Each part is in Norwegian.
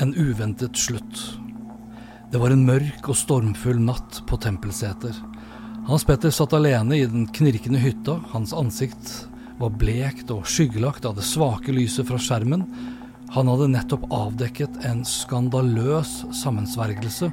En uventet slutt. Det var en mørk og stormfull natt på Tempelseter. Hans Petter satt alene i den knirkende hytta. Hans ansikt var blekt og skyggelagt av det svake lyset fra skjermen. Han hadde nettopp avdekket en skandaløs sammensvergelse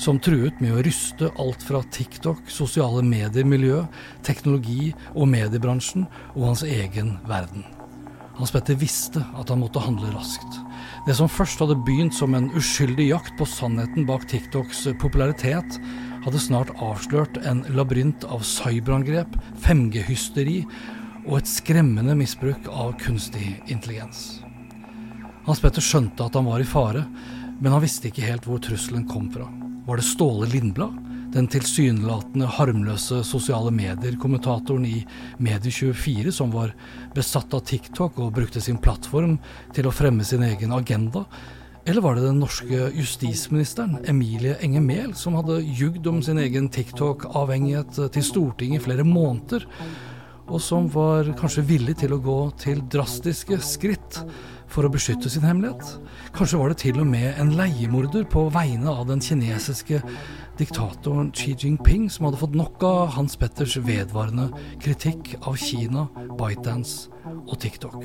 som truet med å ryste alt fra TikTok, sosiale medier-miljø, teknologi og mediebransjen og hans egen verden. Hans Petter visste at han måtte handle raskt. Det som først hadde begynt som en uskyldig jakt på sannheten bak TikToks popularitet, hadde snart avslørt en labyrint av cyberangrep, 5G-hysteri og et skremmende misbruk av kunstig intelligens. Hans Petter skjønte at han var i fare, men han visste ikke helt hvor trusselen kom fra. Var det Ståle Lindblad, den tilsynelatende harmløse sosiale medier-kommentatoren i Medie24 som var besatt av TikTok og brukte sin plattform til å fremme sin egen agenda? Eller var det den norske justisministeren, Emilie Enger Mehl, som hadde jugd om sin egen TikTok-avhengighet til Stortinget i flere måneder, og som var kanskje villig til å gå til drastiske skritt for å beskytte sin hemmelighet? Kanskje var det til og med en leiemorder på vegne av den kinesiske diktatoren Xi Jinping som hadde fått nok av Hans Petters vedvarende kritikk av Kina, ByteDance og TikTok.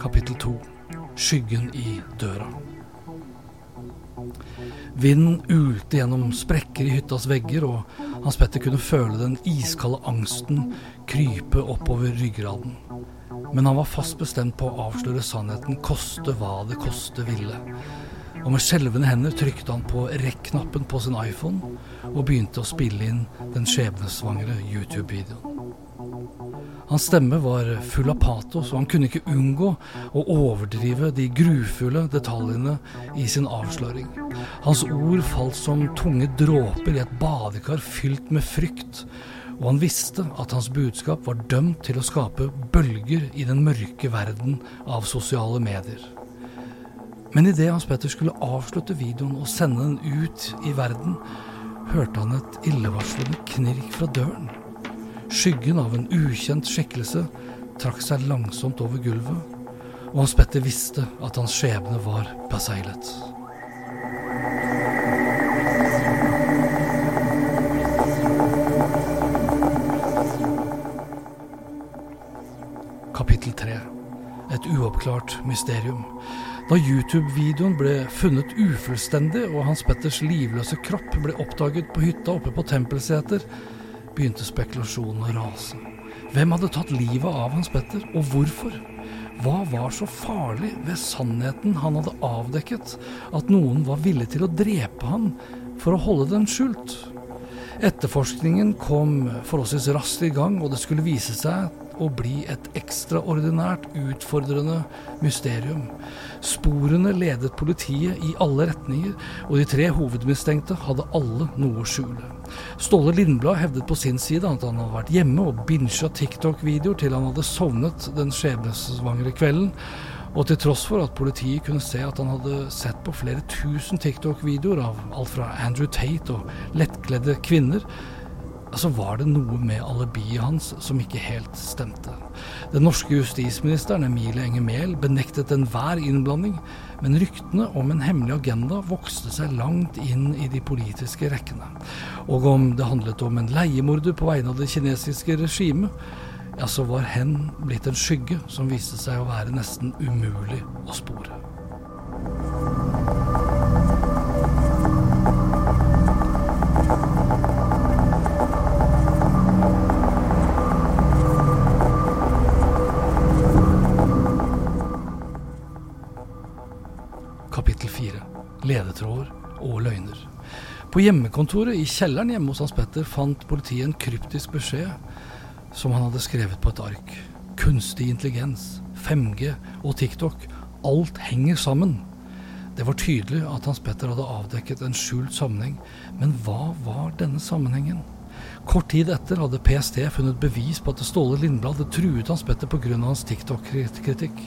Kapittel to Skyggen i døra. Vinden ulte gjennom sprekker i hyttas vegger, og Hans Petter kunne føle den iskalde angsten krype oppover ryggraden. Men han var fast bestemt på å avsløre sannheten, koste hva det koste ville. Og med skjelvende hender trykte han på rekk-knappen på sin iPhone og begynte å spille inn den skjebnesvangre YouTube-videoen. Hans stemme var full av patos, og han kunne ikke unngå å overdrive de grufulle detaljene i sin avsløring. Hans ord falt som tunge dråper i et badekar fylt med frykt, og han visste at hans budskap var dømt til å skape bølger i den mørke verden av sosiale medier. Men idet Hans Petter skulle avslutte videoen og sende den ut i verden, hørte han et illevarslende knirk fra døren. Skyggen av en ukjent skikkelse trakk seg langsomt over gulvet, og Hans Petter visste at hans skjebne var beseglet. Kapittel 3 Et uoppklart mysterium. Da YouTube-videoen ble funnet ufullstendig og Hans Petters livløse kropp ble oppdaget på hytta oppe på Tempelseter, begynte spekulasjonen å rase. Hvem hadde tatt livet av Hans Petter, og hvorfor? Hva var så farlig ved sannheten han hadde avdekket, at noen var villig til å drepe ham for å holde den skjult? Etterforskningen kom forholdsvis raskt i gang, og det skulle vise seg å bli et ekstraordinært utfordrende mysterium. Sporene ledet politiet i alle retninger, og de tre hovedmistenkte hadde alle noe å skjule. Ståle Lindblad hevdet på sin side at han hadde vært hjemme og binsja TikTok-videoer til han hadde sovnet den skjebnesvangre kvelden. Og til tross for at politiet kunne se at han hadde sett på flere tusen TikTok-videoer av alt fra Andrew Tate og lettkledde kvinner, altså var det noe med alibiet hans som ikke helt stemte. Den norske justisministeren Emilie Enger Mehl benektet enhver innblanding, men ryktene om en hemmelig agenda vokste seg langt inn i de politiske rekkene. Og om det handlet om en leiemorder på vegne av det kinesiske regimet, ja, så var hen blitt en skygge som viste seg å være nesten umulig å spore. Hjemmekontoret i kjelleren hjemme hos Hans Petter fant politiet en kryptisk beskjed som han hadde skrevet på et ark. Kunstig intelligens, 5G og TikTok. Alt henger sammen. Det var tydelig at Hans Petter hadde avdekket en skjult sammenheng, men hva var denne sammenhengen? Kort tid etter hadde PST funnet bevis på at Ståle Lindblad hadde truet Hans Petter pga. hans TikTok-kritikk.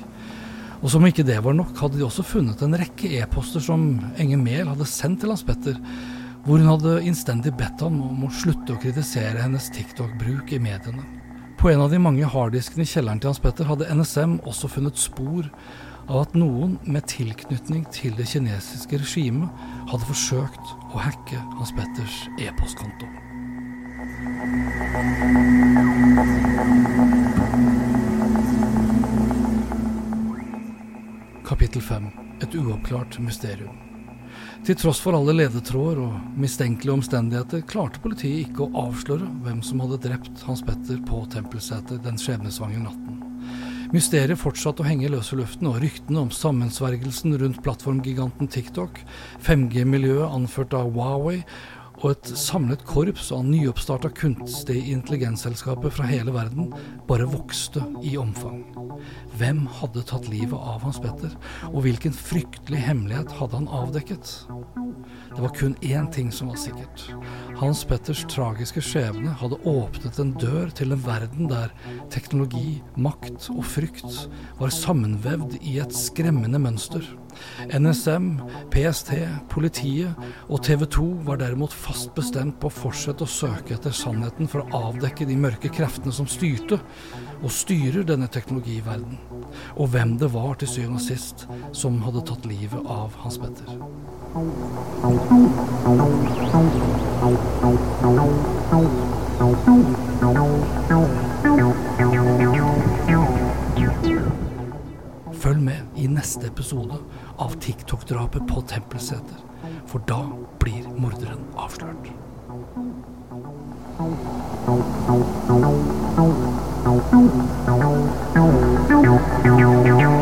Og som ikke det var nok, hadde de også funnet en rekke e-poster som Enge Mehl hadde sendt til Hans Petter, hvor hun hadde innstendig bedt ham om å slutte å kritisere hennes TikTok-bruk i mediene. På en av de mange harddiskene i kjelleren til Hans Petter hadde NSM også funnet spor av at noen med tilknytning til det kinesiske regimet hadde forsøkt å hacke Hans Petters e-postkonto. Kapittel 5 Et uoppklart mysterium. Til tross for alle ledetråder og mistenkelige omstendigheter klarte politiet ikke å avsløre hvem som hadde drept Hans Petter på Tempelseter den skjebnesvangre natten. Mysteriet fortsatte å henge i løse luften, og ryktene om sammensvergelsen rundt plattformgiganten TikTok, 5G-miljøet anført av Huawei og et samlet korps av nyoppstarta kunstig intelligensselskaper fra hele verden bare vokste i omfang. Hvem hadde tatt livet av Hans Petter, og hvilken fryktelig hemmelighet hadde han avdekket? Det var kun én ting som var sikkert. Hans Petters tragiske skjebne hadde åpnet en dør til en verden der teknologi, makt og frykt var sammenvevd i et skremmende mønster. NSM, PST, politiet og TV 2 var derimot fast bestemt på å fortsette å søke etter sannheten for å avdekke de mørke kreftene som styrte og styrer denne teknologiverdenen, og hvem det var til syvende og sist som hadde tatt livet av Hans Petter. Følg med i neste episode av TikTok-drapet på Tempelseter. For da blir morderen avslørt. Thank you.